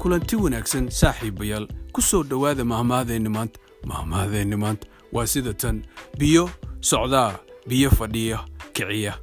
kulanti wanaagsan saaxiibayaal ku soo dhowaada mahmaadeenni maanta. Mahmaadeenni maanta waa sida tan. Biyo socdaa. Biyo fadhiya. Kiciya.